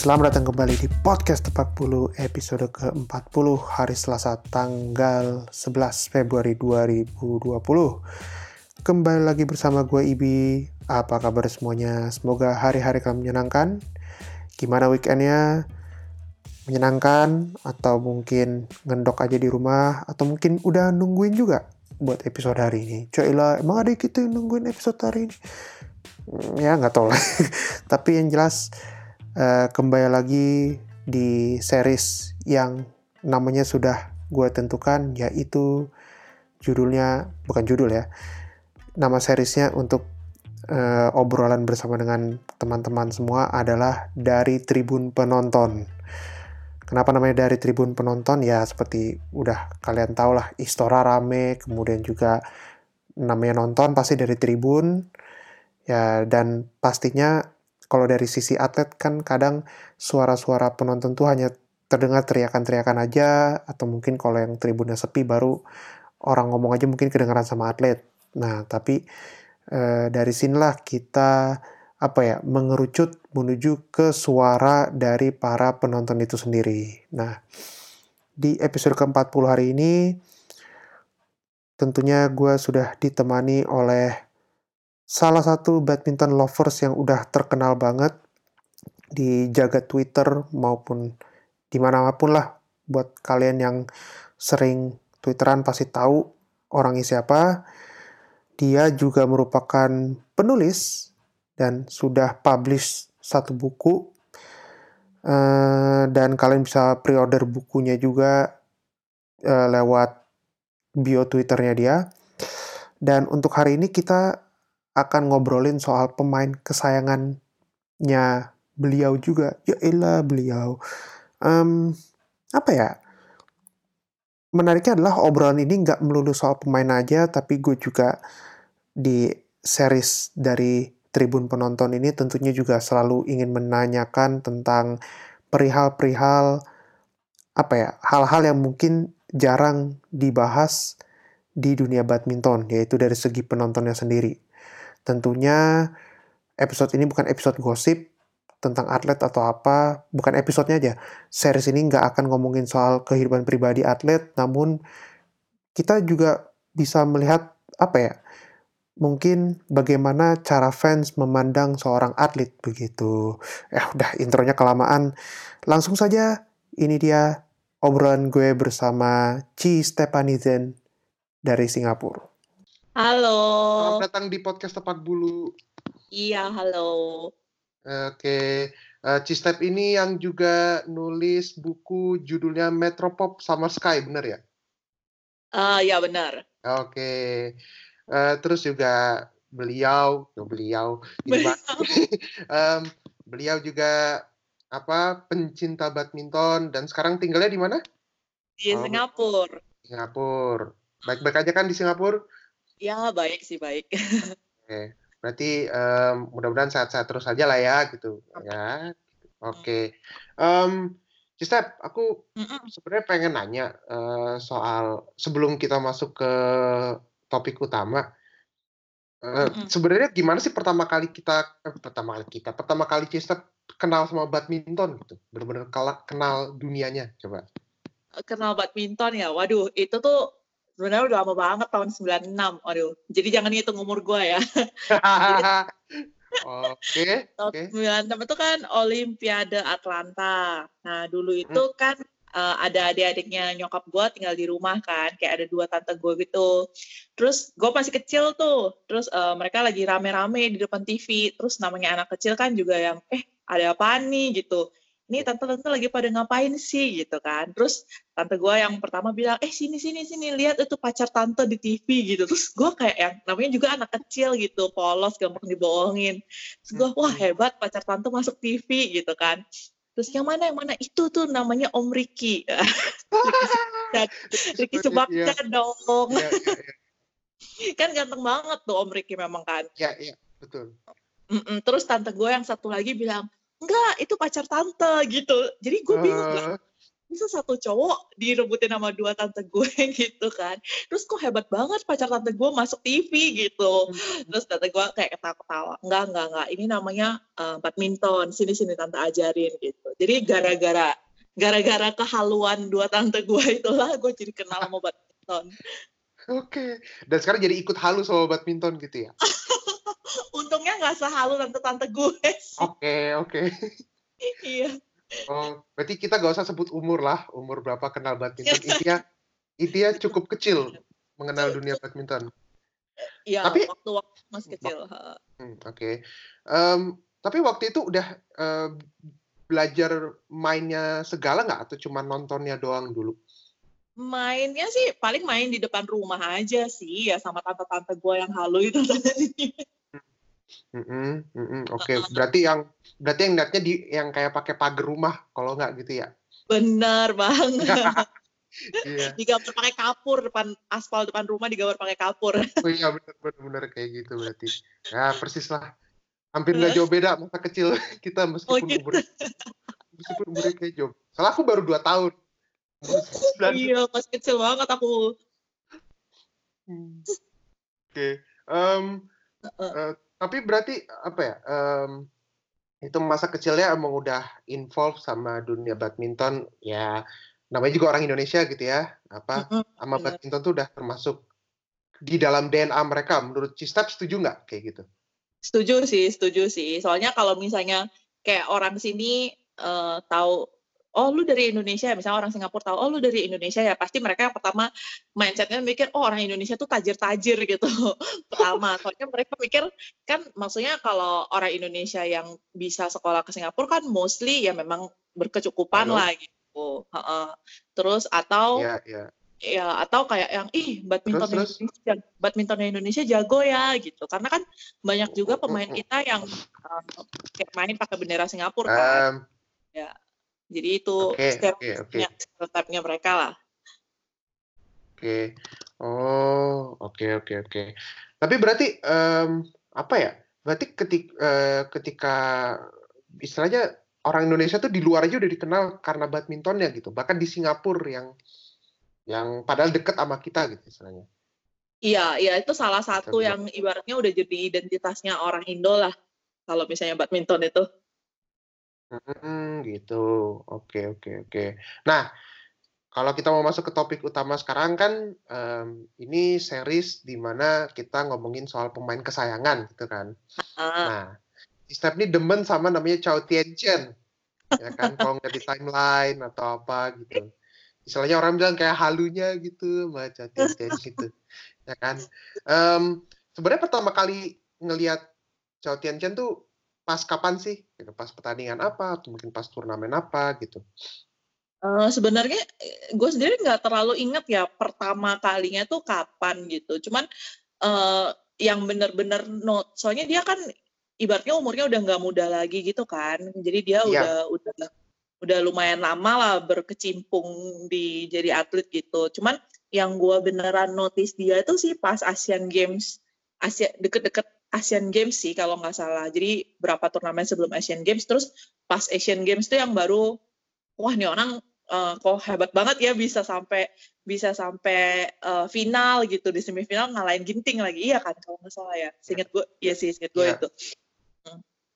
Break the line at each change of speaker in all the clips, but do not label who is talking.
Selamat datang kembali di podcast Tepat Bulu episode ke-40 hari Selasa tanggal 11 Februari 2020. Kembali lagi bersama gue Ibi. Apa kabar semuanya? Semoga hari-hari kalian menyenangkan. Gimana weekendnya? Menyenangkan atau mungkin ngendok aja di rumah atau mungkin udah nungguin juga buat episode hari ini. Coilah, emang ada kita yang nungguin episode hari ini? Hmm, ya nggak tahu lah. Tapi yang jelas uh, kembali lagi di series yang namanya sudah gue tentukan yaitu judulnya bukan judul ya nama seriesnya untuk uh, obrolan bersama dengan teman-teman semua adalah dari Tribun Penonton. Kenapa namanya dari Tribun Penonton? Ya seperti udah kalian tahu lah, Istora rame, kemudian juga namanya nonton pasti dari Tribun. Ya dan pastinya kalau dari sisi atlet kan kadang suara-suara penonton tuh hanya terdengar teriakan-teriakan aja atau mungkin kalau yang tribunnya sepi baru orang ngomong aja mungkin kedengaran sama atlet. Nah, tapi e, dari sinilah kita apa ya mengerucut menuju ke suara dari para penonton itu sendiri. Nah, di episode ke-40 hari ini tentunya gue sudah ditemani oleh salah satu badminton lovers yang udah terkenal banget di jagat Twitter maupun di mana pun lah buat kalian yang sering Twitteran pasti tahu orangnya siapa dia juga merupakan penulis dan sudah publish satu buku. Uh, dan kalian bisa pre-order bukunya juga uh, lewat bio Twitternya dia. Dan untuk hari ini kita akan ngobrolin soal pemain kesayangannya beliau juga. Ya elah beliau. Um, apa ya? Menariknya adalah obrolan ini nggak melulu soal pemain aja, tapi gue juga di series dari Tribun Penonton ini tentunya juga selalu ingin menanyakan tentang perihal-perihal apa ya hal-hal yang mungkin jarang dibahas di dunia badminton yaitu dari segi penontonnya sendiri. Tentunya episode ini bukan episode gosip tentang atlet atau apa, bukan episodenya aja. Series ini nggak akan ngomongin soal kehidupan pribadi atlet, namun kita juga bisa melihat apa ya mungkin bagaimana cara fans memandang seorang atlet begitu. Ya udah intronya kelamaan. Langsung saja ini dia obrolan gue bersama Ci Stepanizen dari Singapura.
Halo.
Selamat datang di podcast Tepat Bulu.
Iya, halo.
Oke, uh, Ci Step ini yang juga nulis buku judulnya Metropop Summer Sky, benar ya?
Uh, ya benar.
Oke. Uh, terus juga beliau, oh, beliau, beliau. um, beliau juga apa pencinta badminton dan sekarang tinggalnya di mana?
Di oh, Singapura.
Singapura. Baik-baik aja kan di Singapura?
Ya baik sih baik.
Oke, berarti um, mudah-mudahan sehat-sehat terus aja lah ya gitu ya. Oke. Um, Step, aku sebenarnya pengen nanya uh, soal sebelum kita masuk ke topik utama. Uh. Sebenarnya gimana sih pertama kali kita eh, pertama kali kita pertama kali Chester kenal sama badminton gitu, benar-benar kenal dunianya coba.
Kenal badminton ya, waduh itu tuh sebenarnya udah lama banget tahun 96, waduh. Jadi jangan hitung umur gue ya.
Oke.
Oke. Okay, 96 itu kan Olimpiade Atlanta. Nah dulu itu hmm. kan uh, ada adik-adiknya nyokap gue tinggal di rumah kan kayak ada dua tante gue gitu terus gue masih kecil tuh terus uh, mereka lagi rame-rame di depan TV terus namanya anak kecil kan juga yang eh ada apa nih gitu ini tante-tante lagi pada ngapain sih gitu kan terus tante gue yang pertama bilang eh sini sini sini lihat itu pacar tante di TV gitu terus gue kayak yang namanya juga anak kecil gitu polos gampang dibohongin terus gue wah hebat pacar tante masuk TV gitu kan Terus yang mana yang mana itu tuh namanya Om Ricky. Ricky Subakta ya. dong. Ya, ya, ya. kan ganteng banget tuh Om Ricky memang kan.
Iya, iya, betul.
Mm-mm. Terus tante gue yang satu lagi bilang, enggak, itu pacar tante gitu. Jadi gue bingung uh, bisa satu cowok direbutin sama dua tante gue gitu kan? Terus kok hebat banget pacar tante gue masuk TV gitu. Hmm. terus tante gue kayak ketawa-ketawa enggak enggak enggak. Ini namanya uh, badminton. Sini sini tante ajarin gitu. Jadi gara-gara gara-gara kehaluan dua tante gue itulah gue jadi kenal sama badminton.
Oke, dan sekarang jadi ikut halu sama badminton gitu ya?
Untungnya nggak sehalu tante-tante gue
sih. Oke, oke.
iya.
Oh, berarti kita gak usah sebut umur lah, umur berapa kenal badminton. Intinya, intinya cukup kecil mengenal dunia badminton.
Iya, tapi waktu waktu masih kecil.
Hmm, Oke, okay. um, tapi waktu itu udah uh, belajar mainnya segala nggak atau cuma nontonnya doang dulu?
Mainnya sih paling main di depan rumah aja sih ya sama tante-tante gue yang halu itu tadi.
Mm -mm, mm -mm. Oke, okay. berarti yang berarti yang niatnya di yang kayak pakai pagar rumah kalau nggak gitu ya?
Benar banget. iya. Digambar pakai kapur depan aspal depan rumah digambar pakai kapur.
oh iya benar benar kayak gitu berarti. Ya persis lah. Hampir nggak jauh beda masa kecil kita meskipun oh, gitu. umur meskipun umurnya kayak jauh. Soalnya aku baru dua tahun.
iya, pas kecil banget aku.
Hmm. Oke. Okay. Um, uh, tapi berarti apa ya? Um, itu masa kecilnya emang udah involve sama dunia badminton ya namanya juga orang Indonesia gitu ya apa sama badminton tuh udah termasuk di dalam DNA mereka menurut Cistap setuju nggak kayak gitu
setuju sih setuju sih soalnya kalau misalnya kayak orang sini uh, tahu oh lu dari Indonesia misalnya orang Singapura tahu oh lu dari Indonesia ya? Pasti mereka yang pertama mindsetnya mikir oh orang Indonesia tuh tajir-tajir gitu. Pertama soalnya mereka mikir kan maksudnya kalau orang Indonesia yang bisa sekolah ke Singapura kan mostly ya memang berkecukupan Halo. lah gitu. Terus atau yeah, yeah. ya atau kayak yang ih badminton terus, Indonesia badminton Indonesia jago ya gitu. Karena kan banyak juga pemain kita yang um, kayak main pakai bendera Singapura kan. Ya jadi itu okay, stereotipnya okay, okay. stereotipnya mereka lah.
Oke. Okay. Oh, oke okay, oke okay, oke. Okay. Tapi berarti um, apa ya? Berarti ketika uh, eh, ketika istilahnya orang Indonesia tuh di luar aja udah dikenal karena badmintonnya gitu. Bahkan di Singapura yang yang padahal deket sama kita gitu istilahnya.
Iya, iya itu salah satu yang ibaratnya udah jadi identitasnya orang Indo lah. Kalau misalnya badminton itu.
Hmm, gitu. Oke oke oke. Nah, kalau kita mau masuk ke topik utama sekarang kan, um, ini series di mana kita ngomongin soal pemain kesayangan gitu kan. Nah, si Step ini demen sama namanya Chao Tien-chen, ya kan, kalau nggak di timeline atau apa gitu. Misalnya orang bilang kayak halunya gitu sama Tien-chen gitu, ya kan. Um, sebenarnya pertama kali ngelihat Chao Tien-chen tuh pas kapan sih? Gitu, pas pertandingan apa atau mungkin pas turnamen apa gitu?
Uh, sebenarnya gue sendiri nggak terlalu inget ya pertama kalinya tuh kapan gitu. Cuman uh, yang bener-bener note, soalnya dia kan ibaratnya umurnya udah nggak muda lagi gitu kan. Jadi dia yeah. udah udah udah lumayan lama lah berkecimpung di jadi atlet gitu. Cuman yang gue beneran notice dia itu sih pas Asian Games, Asia deket-deket Asian Games sih kalau nggak salah. Jadi berapa turnamen sebelum Asian Games, terus pas Asian Games tuh yang baru, wah nih orang uh, kok hebat banget ya bisa sampai bisa sampai uh, final gitu di semifinal ngalahin Ginting lagi, iya kan kalau nggak salah ya. Singkat gue, iya sih singkat gue ya. itu.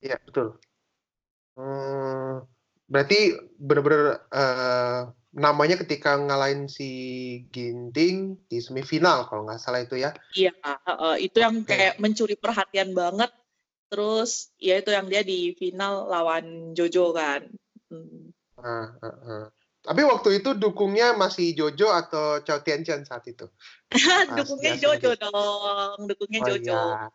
Iya hmm. betul. Hmm, berarti benar-benar uh, namanya ketika ngalahin si Ginting di semifinal kalau nggak salah itu ya.
Iya, uh, itu yang kayak mencuri perhatian banget. Terus ya itu yang dia di final lawan Jojo kan. Hmm.
Uh, uh, uh. Tapi waktu itu dukungnya masih Jojo atau Chao Tianchen saat itu?
dukungnya Jojo dong, dukungnya oh, Jojo. Iya.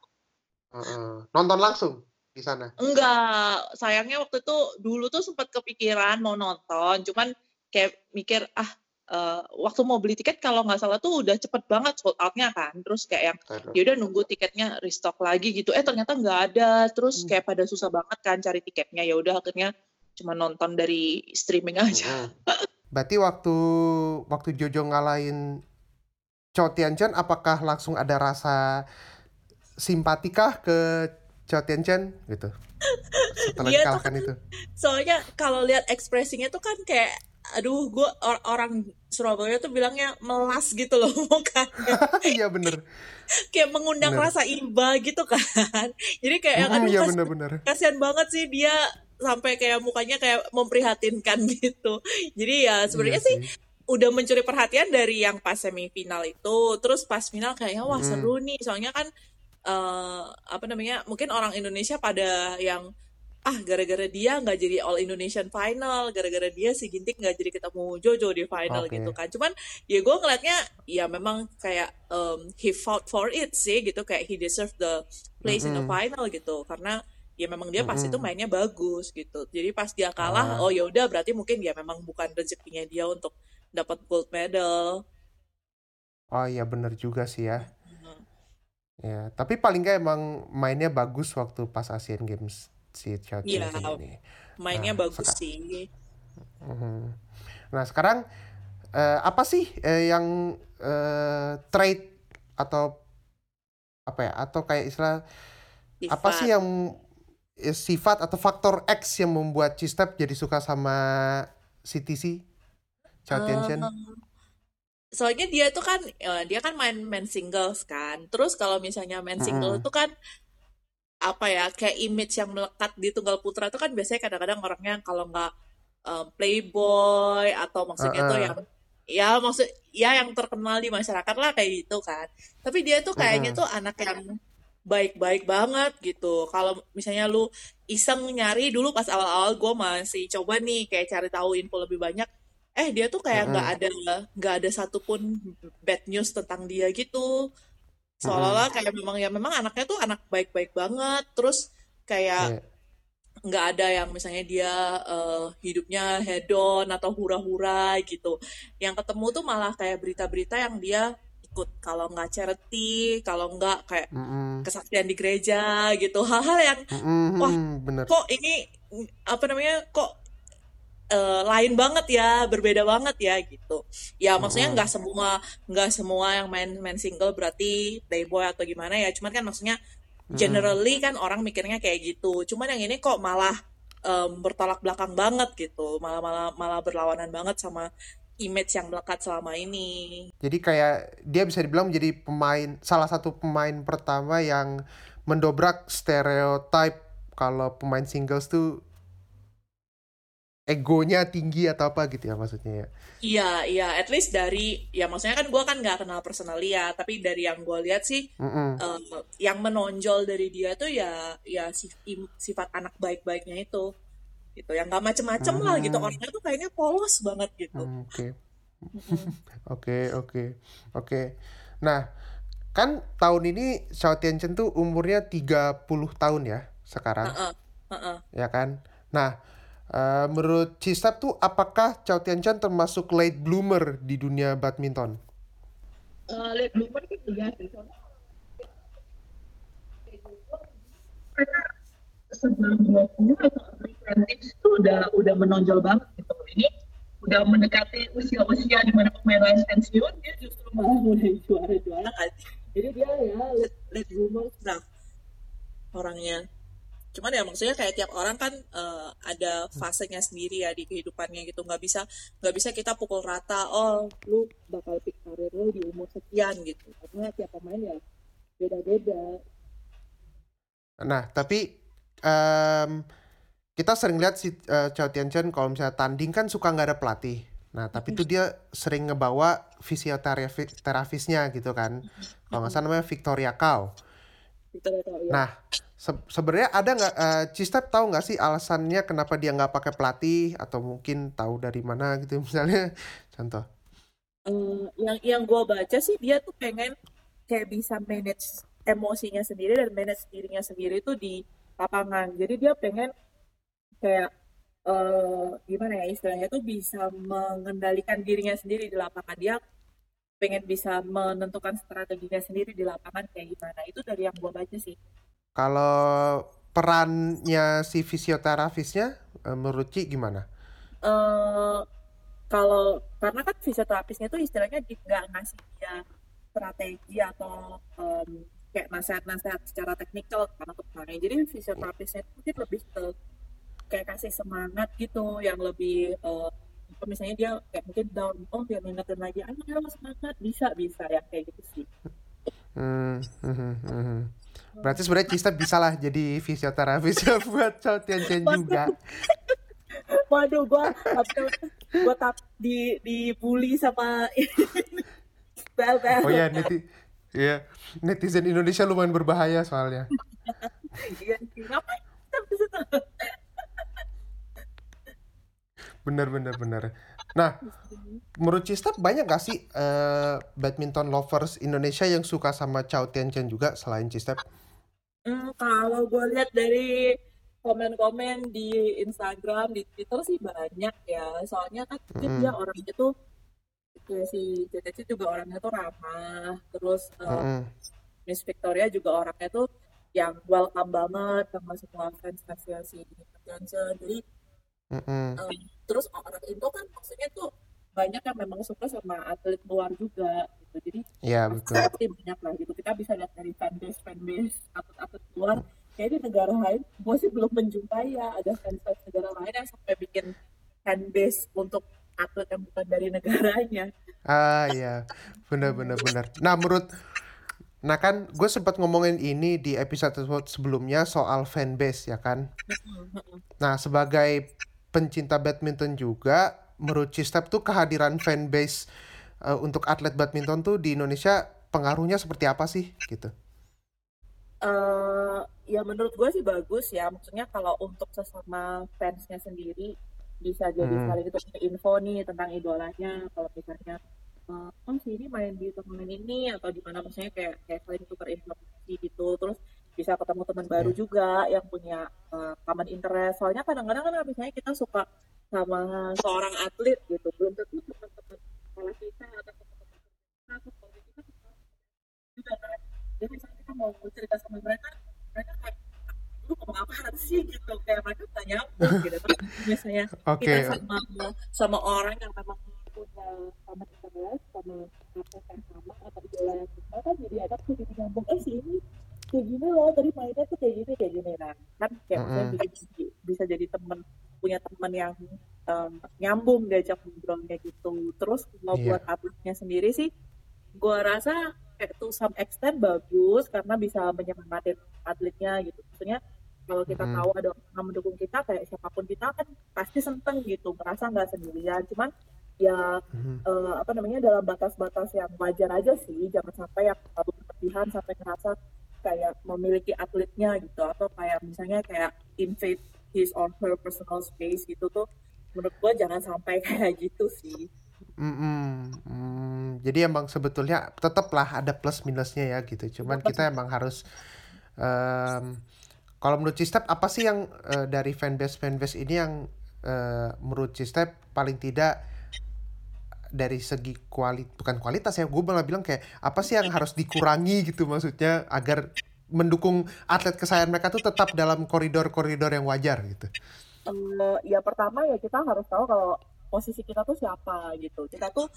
Uh, uh. Nonton langsung di sana?
Enggak, sayangnya waktu itu dulu tuh sempat kepikiran mau nonton, cuman kayak mikir ah uh, waktu mau beli tiket kalau nggak salah tuh udah cepet banget sold outnya kan terus kayak yang ya udah nunggu tiketnya restock lagi gitu eh ternyata nggak ada terus hmm. kayak pada susah banget kan cari tiketnya ya udah akhirnya cuma nonton dari streaming aja. Hmm.
Berarti waktu waktu Jojo ngalahin Cho Tianchen apakah langsung ada rasa simpatikah ke Cho Tianchen gitu? Setelah
dikalahkan itu. Soalnya kalau lihat ekspresinya tuh kan kayak aduh gue or orang Surabaya tuh bilangnya melas gitu loh mukanya
iya bener.
Kayak mengundang
bener.
rasa iba gitu kan. Jadi kayak
Mm-mm,
aduh
iya
kas-
bener-bener.
kasihan banget sih dia sampai kayak mukanya kayak memprihatinkan gitu. Jadi ya
iya
sebenarnya sih
sih.
udah mencuri perhatian dari yang pas semifinal itu. Terus pas final kayaknya wah seru nih. Soalnya kan eh, apa namanya mungkin orang Indonesia pada yang ah gara-gara dia nggak jadi All Indonesian Final gara-gara dia si Ginting nggak jadi ketemu Jojo di final
oke.
gitu kan. Cuman ya gue ngeliatnya ya memang kayak um, he fought for it sih gitu kayak he deserve the place in the final gitu. Karena ya memang dia pas itu
Mm-mm.
mainnya bagus gitu. Jadi pas dia kalah
ah.
oh ya udah berarti mungkin ya memang bukan rezekinya dia untuk dapat gold medal.
Oh iya bener juga sih ya.
Hmm.
ya tapi paling nggak emang mainnya bagus waktu pas Asian Games si
Iya,
Tien ini
mainnya
nah
bagus sih.
Mhm. Nah, sekarang eh, apa sih eh, yang eh, trait atau apa ya? Atau kayak istilah apa sih
Sifat.
yang eh, sifat atau faktor X yang membuat Cistep jadi suka sama CTC? Tien-chen?
Eh, soalnya dia itu kan dia kan main main singles kan. Terus kalau misalnya main single itu kan apa ya kayak image yang melekat di tunggal putra itu kan biasanya kadang-kadang orangnya kalau nggak eh, playboy atau maksudnya tuh
Heeh.
yang ya maksud ya yang terkenal di masyarakat lah kayak gitu kan. Tapi dia tuh kayaknya
Mm-mm.
tuh anak yang baik-baik banget gitu. Kalau misalnya lu iseng nyari dulu pas awal-awal gue masih coba nih kayak cari tahu info lebih banyak. Eh dia tuh kayak nggak
Mm-mm.
ada nggak ada satupun bad news tentang dia gitu. Seolah-olah kayak memang ya memang anaknya tuh anak baik-baik banget. Terus kayak
Iya.
nggak ada yang misalnya dia eh, hidupnya hedon atau hura-hura gitu. Yang ketemu tuh malah kayak berita-berita yang dia ikut kalau nggak charity, kalau nggak kayak
Mm-mm.
kesaksian di gereja gitu. Hal-hal yang wah
Mm-mm. Bener.
kok ini apa namanya kok eh, lain banget ya, berbeda banget ya gitu. Ya maksudnya nggak semua nggak semua yang main main single berarti playboy atau gimana ya. Cuman kan maksudnya generally kan orang mikirnya kayak gitu. Cuman yang ini kok malah em, bertolak belakang banget gitu. Malah malah malah berlawanan banget sama image yang melekat selama ini.
Jadi kayak dia bisa dibilang menjadi pemain salah satu pemain pertama yang mendobrak stereotip kalau pemain singles tuh egonya tinggi atau apa gitu ya maksudnya ya.
Iya, iya, at least dari ya maksudnya kan gue kan nggak kenal personally ya, tapi dari yang gue lihat sih
Mm-mm.
eh, yang menonjol dari dia tuh ya ya sifat anak baik-baiknya itu gitu yang nggak macem-macem lah gitu orangnya tuh kayaknya polos banget gitu
Hmm, Oke, oke, oke, oke. Nah, kan tahun ini Xiao Tianchen tuh umurnya 30 tahun ya sekarang,
Heeh, heeh.
ya kan? Nah, eh, menurut Cistap tuh apakah Xiao Tianchen termasuk late bloomer di dunia badminton?
Eh, late bloomer kan enggak sih mereka sebelum 20 atau early 20s itu udah udah menonjol banget gitu. Ini udah mendekati usia-usia di mana pemain lain pensiun, dia justru malah mulai juara-juara kan. Jadi dia ya late, late bloomer nah orangnya. Cuman ya maksudnya kayak tiap orang kan eh, ada fasenya sendiri ya di kehidupannya gitu. Nggak bisa nggak bisa kita pukul rata. Oh, lu bakal pick karir lu di umur sekian gitu. Karena tiap pemain ya beda-beda.
Nah, tapi em, kita sering lihat si eh, Xiao Tianchen kalau misalnya tanding kan suka nggak ada pelatih. Nah, tapi itu dia sering ngebawa fisioterapisnya gitu kan. Kalau nggak salah namanya Victoria Cow.
Kita udah tahu ya.
Nah, se- sebenarnya ada nggak eh, Cistep tahu nggak sih alasannya kenapa dia nggak pakai pelatih atau mungkin tahu dari mana gitu misalnya contoh.
Eh, yang yang gue baca sih dia tuh pengen kayak bisa manage emosinya sendiri dan manage dirinya sendiri itu di lapangan. Jadi dia pengen kayak eh gimana ya istilahnya tuh bisa mengendalikan dirinya sendiri di lapangan. Dia pengen bisa menentukan strateginya sendiri di lapangan kayak gimana. Itu dari yang gue baca sih.
Kalau perannya si fisioterapisnya eh, menurut Ci gimana?
eh kalau karena kan fisioterapisnya tuh istilahnya nggak ngasih dia strategi atau em, kayak nasihat-nasihat secara teknikal karena main. Jadi fisioterapisnya itu mungkin lebih ke kayak kasih semangat gitu, yang lebih Atau misalnya dia kayak mungkin down, oh biar ngingetin lagi, ayo ayo semangat, bisa bisa ya kayak gitu sih.
Hmm, hmm, hmm, hmm. Berarti sebenarnya Cista bisa lah jadi fisioterapis ya buat Chow Tian Chen juga.
Waduh, gua gua tap di dibully sama
bel bel. Oh ya, neti ya netizen Indonesia lumayan berbahaya soalnya. Iya, ngapain bener bener bener. Nah, menurut Cista banyak gak sih uh, badminton lovers Indonesia yang suka sama Chow Tian Chen juga selain Cista?
Hmm, kalau gue lihat dari komen-komen di Instagram, di Twitter sih banyak ya. Soalnya kan mm. dia orangnya tuh kayak si CTC juga orangnya tuh ramah. Terus uh, mm. Miss Victoria juga orangnya tuh yang welcome banget sama semua fans fansnya si Johnson. Jadi mm -hmm. um, terus orang Indo kan maksudnya tuh banyak yang memang suka sama atlet luar juga gitu. Jadi
ya, betul.
pasti banyak lah gitu. Kita bisa lihat dari fanbase fanbase atlet-atlet luar. Kayak di negara lain, gue sih belum menjumpai ya ada fans negara lain yang sampai bikin fanbase untuk atlet yang bukan dari negaranya.
Ah iya, benar benar benar. Nah menurut Nah kan gue sempat ngomongin ini di episode sebelumnya soal fanbase ya kan. Nah sebagai pencinta badminton juga, menurut Cistep tuh kehadiran fanbase uh, untuk atlet badminton tuh di Indonesia pengaruhnya seperti apa sih gitu?
Uh, ya menurut gue sih bagus ya. Maksudnya kalau untuk sesama fansnya sendiri bisa jadi hmm. saling itu info nih tentang idolanya. Kalau misalnya uh, oh si ini main di turnamen ini atau di mana misalnya kayak kayak selain tukar informasi gitu terus bisa ketemu teman baru yeah. juga yang punya uh, common interest. Soalnya kadang-kadang kan misalnya kita suka sama seorang atlet gitu belum tentu teman-teman sekolah kita atau teman-teman kita juga kan. Jadi misalnya kita mau cerita sama mereka mereka kayak lu ngomong apa sih? gitu. Kayak mereka tanya gitu. Tapi biasanya okay. kita sama sama orang yang memang punya sama interest sama apa yang sama atau idola yang sama kan jadi ada tuh jadi nyambung. Eh sih ini kayak gini loh tadi mainnya tuh kayak gini kayak gini nah kan kayak mm -hmm. bisa, bisa jadi temen punya teman yang um, nyambung diajak ngobrolnya gitu terus kalau yeah. buat atletnya sendiri sih gue rasa kayak to some extent bagus karena bisa menyemangati atletnya gitu maksudnya kalau kita mm. tahu ada orang mendukung kita kayak siapa pun kita kan pasti seneng gitu merasa nggak sendirian cuman ya hmm. uh, apa namanya dalam batas-batas yang wajar aja sih jangan sampai yang terlalu berlebihan sampai ngerasa kayak memiliki atletnya gitu atau kayak misalnya kayak invade his or her personal space gitu tuh menurut gua jangan sampai kayak gitu sih
Mm -mm. Mm, jadi emang sebetulnya tetaplah ada plus minusnya ya gitu. Cuman kita emang harus um, kalau menurut Cistep apa sih yang uh, dari fanbase fanbase ini yang uh, menurut Cistep paling tidak dari segi kualitas bukan kualitas ya gue malah bilang kayak apa sih yang harus dikurangi gitu maksudnya agar mendukung atlet kesayangan mereka tuh tetap dalam koridor-koridor yang wajar gitu.
Uh, ya pertama ya kita harus tahu kalau posisi kita tuh siapa gitu. Kita tuh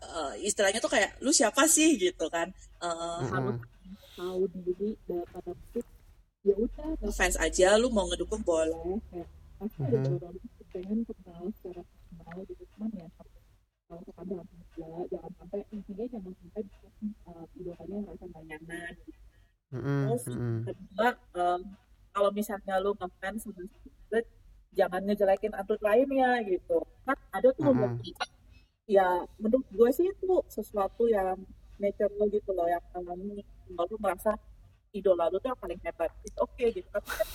uh, istilahnya tuh kayak lu siapa sih gitu kan. Uh, mm -hmm. harus tahu diri daripada ya udah fans aja lu mau ngedukung boleh kayak pasti ada orang pengen kenal secara personal gitu cuman ya kalau kepada juga jangan sampai intinya jangan sampai uh, idolanya ngerasa gak nyaman mm-hmm. terus kedua um, kalau misalnya lu ngefans sama atlet jangan ngejelekin atlet lainnya gitu kan ada tuh mm-hmm. ya menurut gue sih itu sesuatu yang natural gitu loh yang alami kalau lu merasa idola lu tuh yang paling hebat itu oke okay, gitu tapi kan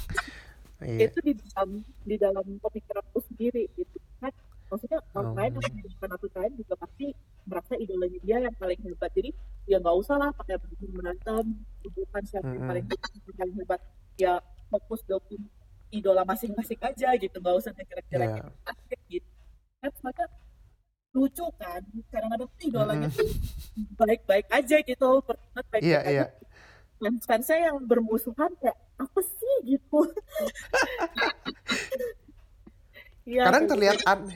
yeah. itu di dalam di dalam pemikiran lu sendiri gitu kan maksudnya orang oh. lain yang bukan atlet lain juga pasti merasa idolanya dia yang paling hebat. Jadi ya nggak usah lah pakai berantem hubungan siapa yang paling hebat paling hebat. Ya fokus dukung idola masing-masing aja gitu. Nggak usah ngejelek-jelekin yeah. atlet gitu. Kan mereka lucu kan? Kadang-kadang tuh idolanya mm -hmm. baik-baik aja gitu. Berteman baik-baik yeah, aja. yeah. fans-fansnya yang bermusuhan kayak apa sih? gitu.
Ya, kadang terlihat aneh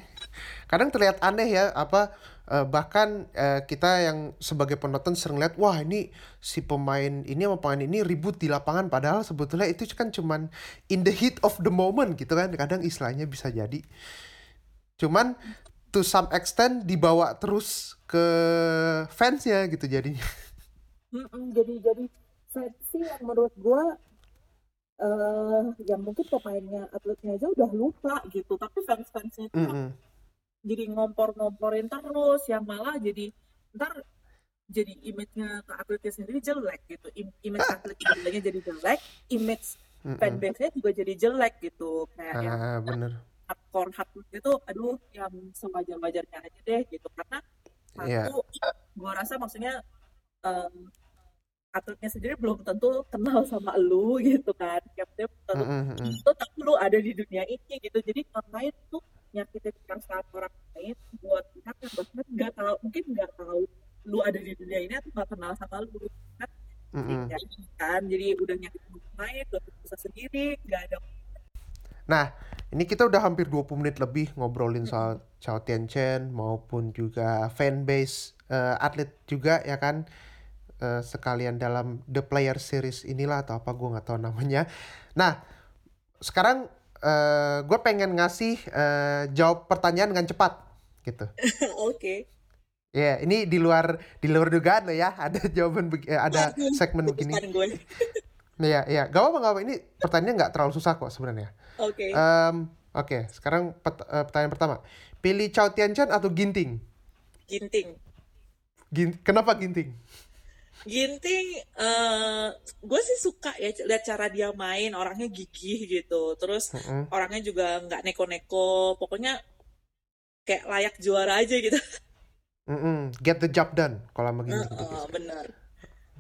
kadang terlihat aneh ya apa uh, bahkan uh, kita yang sebagai penonton sering lihat wah ini si pemain ini sama pemain ini ribut di lapangan padahal sebetulnya itu kan cuman in the heat of the moment gitu kan kadang istilahnya bisa jadi cuman to some extent dibawa terus ke fansnya gitu jadinya.
Jadi jadi fancy yang menurut gue eh yang mungkin pemainnya atletnya aja udah lupa gitu tapi fans fansnya itu
Mm-mm.
Jadi ngompor-ngomporin terus yang malah jadi ntar jadi image-nya ke atletnya sendiri jelek gitu. Im- image atlet sendirinya jadi jelek image fanbase-nya juga jadi jelek gitu. Kayak yang
Ah, bener.
hardcore hardcore itu aduh yang sewajar-wajarnya aja deh gitu. Karena
Iya.
satu gua rasa maksudnya em, atletnya sendiri belum tentu kenal sama lu gitu kan. Dia belum tentu
mm-mm.
itu tapi lu ada di dunia ini gitu. Jadi ngapain tuh nyakitin perasaan orang lain buat pihak yang bahkan nggak tahu mungkin nggak tahu lu ada di dunia ini atau nggak kenal sama lu kan
Mm-mm.
ya, kan jadi udah nyakitin orang lain udah bisa sendiri nggak ada
Nah, ini kita udah hampir 20 menit lebih ngobrolin soal Chao Tianchen maupun juga fanbase eh, atlet juga ya kan. Eh, sekalian dalam The Player Series inilah atau apa gue nggak tahu namanya. Nah, sekarang eh gue pengen ngasih eh, jawab pertanyaan dengan cepat gitu.
oke
Ya, ini di luar di luar dugaan lo ya. Ada jawaban eh, ada
Waduh,
segmen begini. Iya, iya. Gak apa-apa, gak apa. Ini pertanyaannya nggak terlalu susah kok sebenarnya.
oke
Em, Oke, sekarang pet- eh, pertanyaan pertama. Pilih Chao Tianchen atau Ginting?
ginting
Gin- Kenapa Ginting?
Ginting, eh gue sih suka ya lihat cara dia main, orangnya gigih gitu. Terus
Mm-mm.
orangnya juga nggak neko-neko, pokoknya kayak layak juara aja gitu.
Mm-mm. Get the job done kalau sama Ginting
Heeh,
biasanya.
bener.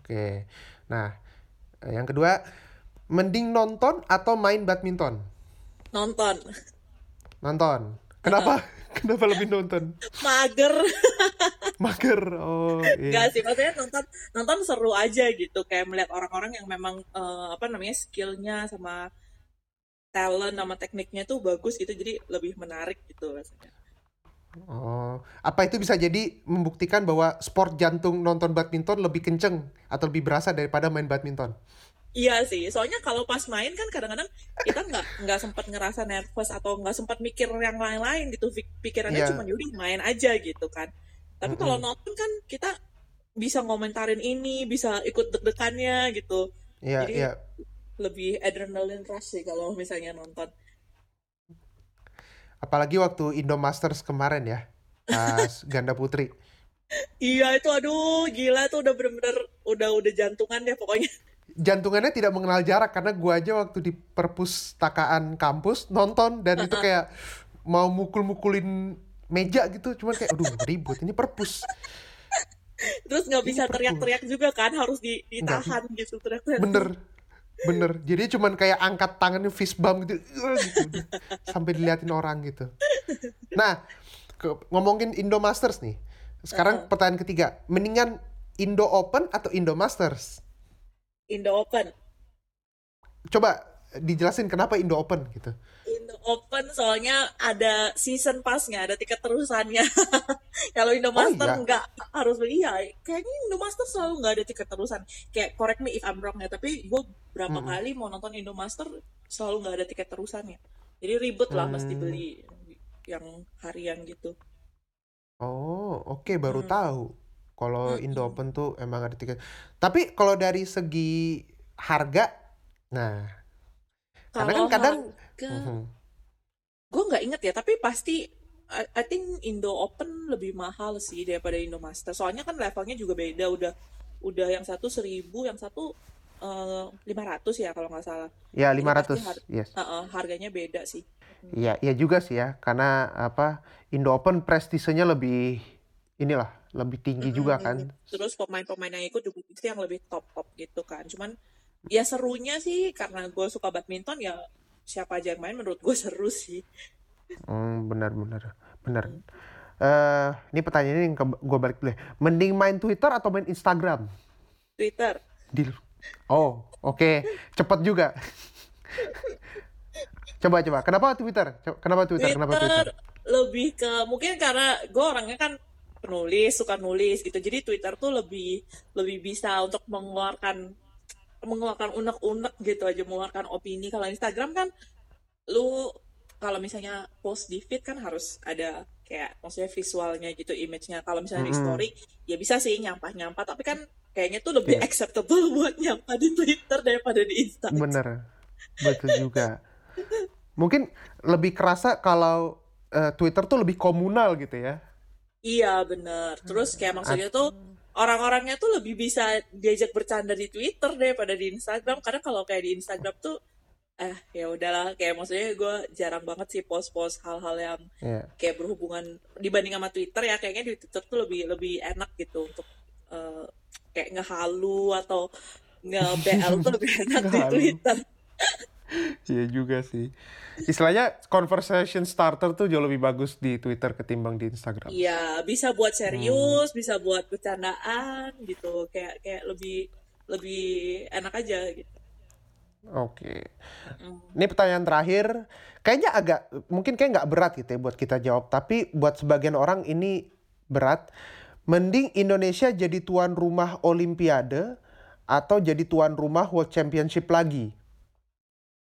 Oke. Nah, yang kedua, mending nonton atau main badminton?
Nonton,
Nonton. Kenapa? Kenapa lebih nonton?
mager.
Mager. Oh, iya.
sih, maksudnya nonton nonton seru aja gitu, kayak melihat orang-orang yang memang eh, apa namanya skillnya sama talent sama tekniknya tuh bagus gitu, jadi lebih menarik gitu rasanya.
Oh, apa itu bisa jadi membuktikan bahwa sport jantung nonton badminton lebih kenceng atau lebih berasa daripada main badminton?
Iya sih, soalnya kalau pas main kan kadang-kadang kita nggak nggak sempat ngerasa nervous atau nggak sempat mikir yang lain-lain gitu, Pik- pikirannya
Iya.
cuma yaudah main aja gitu kan. Tapi kalau
Mm-mm.
nonton kan kita bisa ngomentarin ini, bisa ikut deg-degannya gitu.
Iya,
Jadi
iya.
lebih adrenaline rush sih kalau misalnya nonton.
Apalagi waktu Indo Masters kemarin ya, pas ganda putri.
Iya itu aduh gila tuh udah bener-bener udah udah jantungan deh pokoknya.
Jantungannya tidak mengenal jarak karena gua aja waktu di perpustakaan kampus nonton dan itu kayak mau mukul-mukulin meja gitu, cuman kayak aduh ribut ini perpus.
Terus nggak bisa teriak-teriak juga kan, harus di, ditahan gitu teriak-teriak.
Bener, bener. Jadi cuman kayak angkat tangannya fist bump gitu, "Eh," gitu. sampai diliatin orang gitu. Nah, ke- ngomongin Indo Masters nih. Sekarang
Heeh.
pertanyaan ketiga, mendingan Indo Open atau Indo Masters?
Indo Open.
Coba dijelasin kenapa Indo Open gitu.
Indo Open soalnya ada season pass-nya, ada tiket terusannya. Kalau Indo
Oh
Master
iya,
nggak harus beli ya. Kayaknya Indo Master selalu nggak ada tiket terusan. Kayak correct me if I'm wrong ya, tapi gue berapa
Mm-mm.
kali mau nonton Indo Master selalu nggak ada tiket terusannya. Jadi ribet lah mesti
Hmm.
beli yang harian gitu.
Oh, oke baru
Hmm.
tahu. Kalau Indo
Mm-mm.
Open tuh emang ada tiket. Tapi kalau dari segi harga, nah, karena kan kadang,
harga,
Mhm.
Gue nggak inget ya, tapi pasti I, I think Indo Open lebih mahal sih daripada Indo Master. Soalnya kan levelnya juga beda, udah udah yang satu seribu, yang satu lima ratus ya kalau nggak salah.
ya
pasti
500,
har-
yes.
uh-uh, harganya beda sih.
Iya, iya juga sih ya, karena apa Indo Open prestisenya lebih inilah lebih tinggi juga kan.
Terus pemain-pemain yang ikut juga pasti yang lebih top-top gitu kan. Cuman ya serunya sih karena gue suka badminton ya siapa aja yang main menurut gue seru sih.
Hmm, benar benar benar.
Hmm.
Eh, ini pertanyaan yang gue balik dulu. ya. Mending main Twitter atau main Instagram?
Twitter.
Di Oh, oke. Cepet juga. Coba coba. Kenapa Twitter? Kenapa Twitter? Kenapa
Twitter
Twitter?
lebih ke mungkin karena gue orangnya kan penulis suka nulis gitu jadi Twitter tuh lebih lebih bisa untuk mengeluarkan mengeluarkan unek-unek gitu aja mengeluarkan opini kalau Instagram kan lu kalau misalnya post di feed kan harus ada kayak maksudnya visualnya gitu image-nya kalau misalnya di
Mm-mm.
story ya bisa sih nyampah-nyampah tapi kan kayaknya tuh lebih
Iya.
acceptable buat nyampah di Twitter daripada di Instagram
Bener, betul juga. Mungkin lebih kerasa kalau eh, Twitter tuh lebih komunal gitu ya.
iya bener terus kayak maksudnya tuh orang-orangnya tuh lebih bisa diajak bercanda di Twitter daripada di Instagram karena kalau kayak di Instagram tuh eh ya udahlah kayak maksudnya gue jarang banget sih post-post hal-hal yang
Iya.
kayak berhubungan dibanding sama Twitter ya kayaknya di Twitter tuh lebih lebih enak gitu untuk eh, kayak ngehalu atau nge-BL tuh lebih enak di. Twitter.
Iya juga sih. Istilahnya conversation starter tuh jauh lebih bagus di Twitter ketimbang di Instagram.
Iya, bisa buat serius, bisa buat bercandaan gitu. Kayak kayak lebih lebih enak aja gitu.
Oke.
Mm.
Ini pertanyaan terakhir. Kayaknya agak, mungkin kayak nggak berat gitu ya buat kita jawab. Tapi buat sebagian orang ini berat. Mending Indonesia jadi tuan rumah Olimpiade atau jadi tuan rumah World Championship lagi.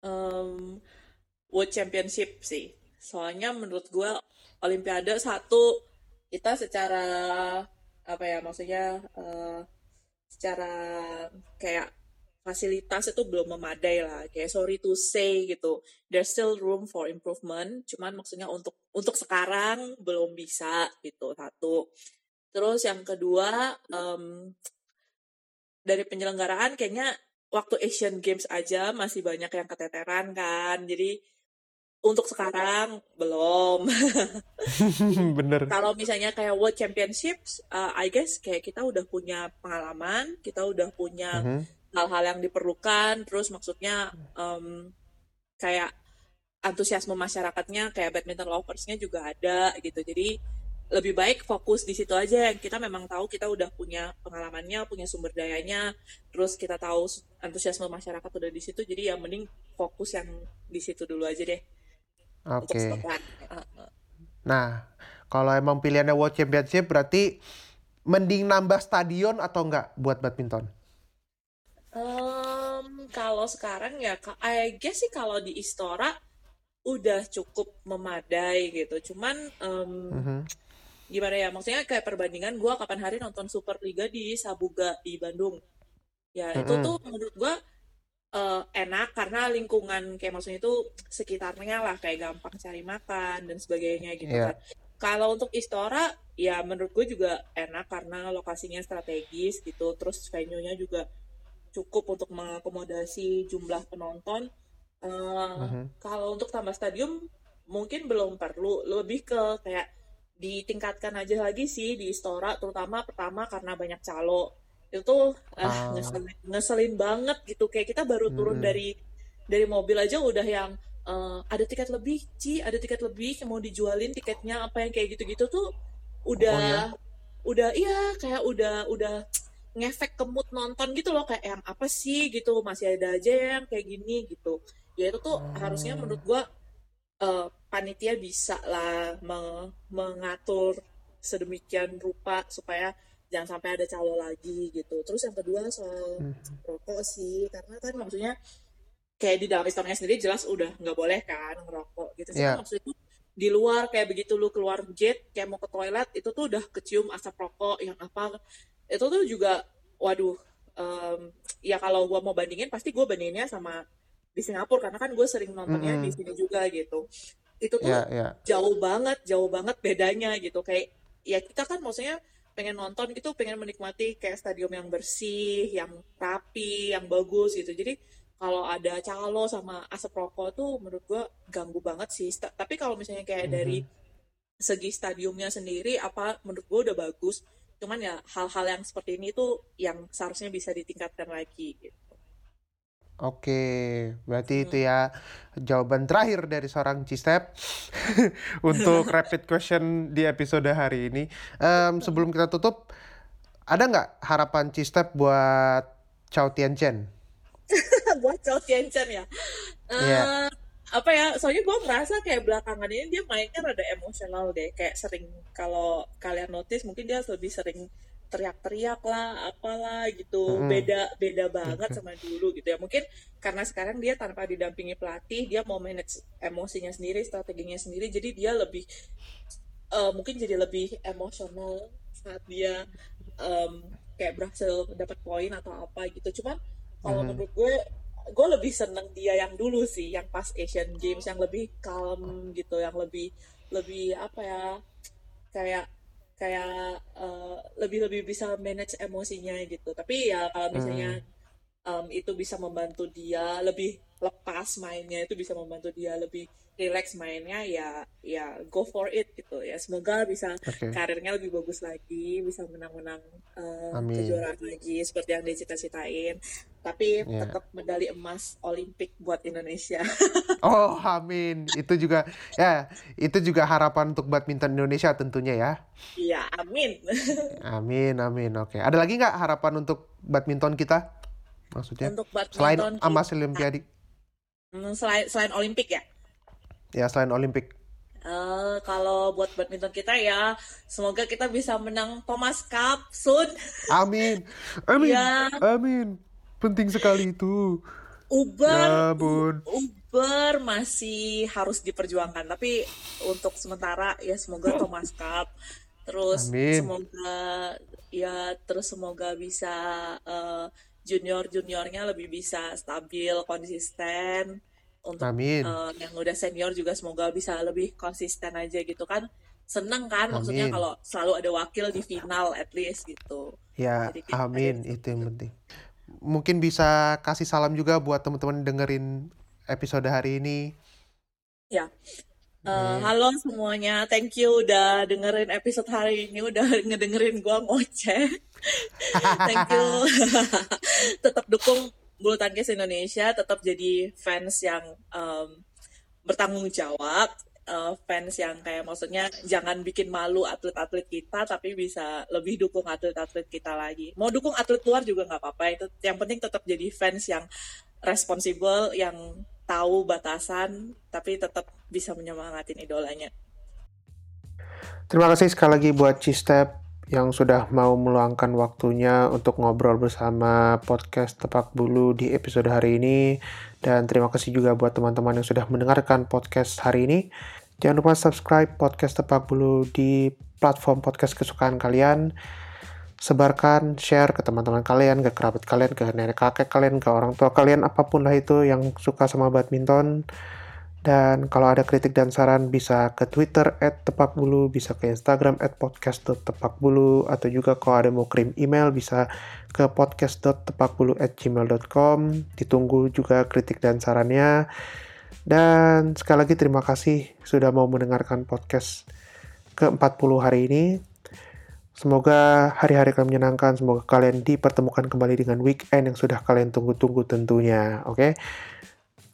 Em, World Championship sih. Soalnya menurut gua Olimpiade satu kita secara apa ya maksudnya eh, secara kayak fasilitas itu belum memadai lah. Kayak sorry to say gitu. There's still room for improvement. Cuman maksudnya untuk untuk sekarang belum bisa gitu satu. Terus yang kedua em, dari penyelenggaraan kayaknya waktu Asian Games aja masih banyak yang keteteran kan jadi untuk sekarang belum
Bener.
kalau misalnya kayak World Championships, uh, I guess kayak kita udah punya pengalaman, kita udah punya
Mhm.
hal-hal yang diperlukan, terus maksudnya em, kayak antusiasme masyarakatnya, kayak badminton loversnya juga ada gitu. Jadi lebih baik fokus di situ aja yang kita memang tahu kita udah punya pengalamannya, punya sumber dayanya, terus kita tahu antusiasme masyarakat udah di situ, jadi ya mending fokus yang di situ dulu aja deh
Oke.
Uh, uh.
Nah, kalau emang pilihannya World Championship berarti mending nambah stadion atau enggak buat badminton?
Em, kalau sekarang ya, I guess sih kalau di Istora udah cukup memadai gitu. Cuman em,
Mhm.
Gimana ya, maksudnya kayak perbandingan gua kapan hari nonton Superliga di Sabuga di Bandung. Ya itu
Mm-mm.
tuh menurut gua eh, enak karena lingkungan kayak maksudnya itu sekitarnya lah kayak gampang cari makan dan sebagainya gitu
Iya.
kan. Kalau untuk Istora ya menurut gue juga enak karena lokasinya strategis gitu, terus venue-nya juga cukup untuk mengakomodasi jumlah penonton. Eh,
Mhm.
kalau untuk tambah stadium mungkin belum perlu, lebih ke kayak ditingkatkan aja lagi sih di Istora, terutama pertama karena banyak calo. Itu tuh ah,
Ah.
ngeselin, ngeselin banget gitu. Kayak kita baru turun
Mm-mm.
dari dari mobil aja udah yang eh, ada tiket lebih, Ci, ada tiket lebih yang mau dijualin tiketnya apa yang kayak gitu-gitu tuh
Oh
udah
ya?
udah iya kayak udah udah ngefek ke mood nonton gitu loh kayak yang apa sih gitu masih ada aja yang kayak gini gitu ya itu tuh harusnya
Oh.
menurut gua eh, panitia bisa lah me- mengatur sedemikian rupa supaya jangan sampai ada calo lagi gitu terus yang kedua soal
Mhm.
rokok sih karena kan maksudnya kayak di dalam istornya sendiri jelas udah nggak boleh kan ngerokok gitu
Iya.
maksudnya di luar kayak begitu lu keluar jet kayak mau ke toilet itu tuh udah kecium asap rokok yang apa itu tuh juga waduh em, ya kalau gua mau bandingin pasti gue bandinginnya sama di Singapura karena kan gue sering nontonnya di
Mm-mm.
sini juga gitu itu tuh
Ya, ya.
jauh banget jauh banget bedanya gitu. Kayak ya kita kan maksudnya pengen nonton gitu pengen menikmati kayak stadium yang bersih yang rapi yang bagus gitu. Jadi kalau ada calo sama asap rokok tuh menurut gua ganggu banget sih. Tapi kalau misalnya kayak dari
Mhm.
segi stadiumnya sendiri apa menurut gua udah bagus. Cuman ya hal-hal yang seperti ini tuh yang seharusnya bisa ditingkatkan lagi gitu
Oke, berarti itu
Hmm.
ya jawaban terakhir dari seorang Cistep untuk rapid question di episode hari ini. Em, sebelum kita tutup, ada nggak harapan Cistep buat Chow Tien Chen?
buat Chow Tien Chen ya
Iya.
Eh, apa ya soalnya gue merasa kayak belakangan ini dia mainnya rada emosional deh kayak sering kalau kalian notice mungkin dia lebih sering teriak-teriak lah apalah gitu
Mm-mm.
beda beda banget sama dulu gitu ya mungkin karena sekarang dia tanpa didampingi pelatih dia mau manage emosinya sendiri strateginya sendiri jadi dia lebih uh, mungkin jadi lebih emosional saat dia um, kayak berhasil dapat poin atau apa gitu cuman kalau hmm. menurut gue gue lebih seneng dia yang dulu sih yang pas Asian Games yang lebih calm gitu yang lebih lebih apa ya kayak kayak uh, lebih lebih bisa manage emosinya gitu tapi ya kalau misalnya hmm. um, itu bisa membantu dia lebih lepas mainnya itu bisa membantu dia lebih relax mainnya ya ya go for it gitu ya semoga bisa okay. karirnya lebih bagus lagi bisa menang-menang uh, kejuaraan lagi seperti yang dicita-citain tapi yeah. tetap medali emas Olimpik buat Indonesia
oh amin itu juga ya itu juga harapan untuk badminton Indonesia tentunya ya
iya amin
amin amin oke okay. ada lagi nggak harapan untuk badminton kita maksudnya untuk badminton selain emas Olimpiade
hmm, selain selain Olimpik ya
Ya selain Olimpik.
Uh, kalau buat badminton kita ya, semoga kita bisa menang Thomas Cup soon.
Amin, amin, ya. amin. Penting sekali itu.
Uber, ya, bun. Uber masih harus diperjuangkan, tapi untuk sementara ya semoga Thomas Cup. Terus amin. semoga ya terus semoga bisa uh, junior juniornya lebih bisa stabil, konsisten untuk Amin. Uh, yang udah senior juga semoga bisa lebih konsisten aja gitu kan seneng kan amin. maksudnya kalau selalu ada wakil di final at least gitu
ya Jadi, amin itu yang penting mungkin bisa kasih salam juga buat teman-teman dengerin episode hari ini.
Ya. Uh, halo semuanya, thank you udah dengerin episode hari ini, udah ngedengerin gua ngoceh. thank you. Tetap dukung bulu tangkis Indonesia tetap jadi fans yang um, bertanggung jawab uh, fans yang kayak maksudnya jangan bikin malu atlet-atlet kita tapi bisa lebih dukung atlet-atlet kita lagi. Mau dukung atlet luar juga nggak apa-apa. Itu yang penting tetap jadi fans yang responsibel yang tahu batasan tapi tetap bisa menyemangatin idolanya.
Terima kasih sekali lagi buat Cistep yang sudah mau meluangkan waktunya untuk ngobrol bersama podcast Tepak Bulu di episode hari ini. Dan terima kasih juga buat teman-teman yang sudah mendengarkan podcast hari ini. Jangan lupa subscribe podcast Tepak Bulu di platform podcast kesukaan kalian. Sebarkan, share ke teman-teman kalian, ke kerabat kalian, ke nenek kakek kalian, ke orang tua kalian, apa pun lah itu yang suka sama badminton. Dan kalau ada kritik dan saran bisa ke Twitter at tepakbulu, bisa ke Instagram at podcast.tepakbulu, atau juga kalau ada mau kirim email bisa ke podcast.tepakbulu at gmail.com. Ditunggu juga kritik dan sarannya. Dan sekali lagi terima kasih sudah mau mendengarkan podcast ke-40 hari ini. Semoga hari-hari kalian menyenangkan, semoga kalian dipertemukan kembali dengan weekend yang sudah kalian tunggu-tunggu tentunya, oke? Okay?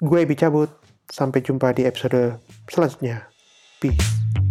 Gue Ibi cabut. Sampai jumpa di episode selanjutnya. Peace.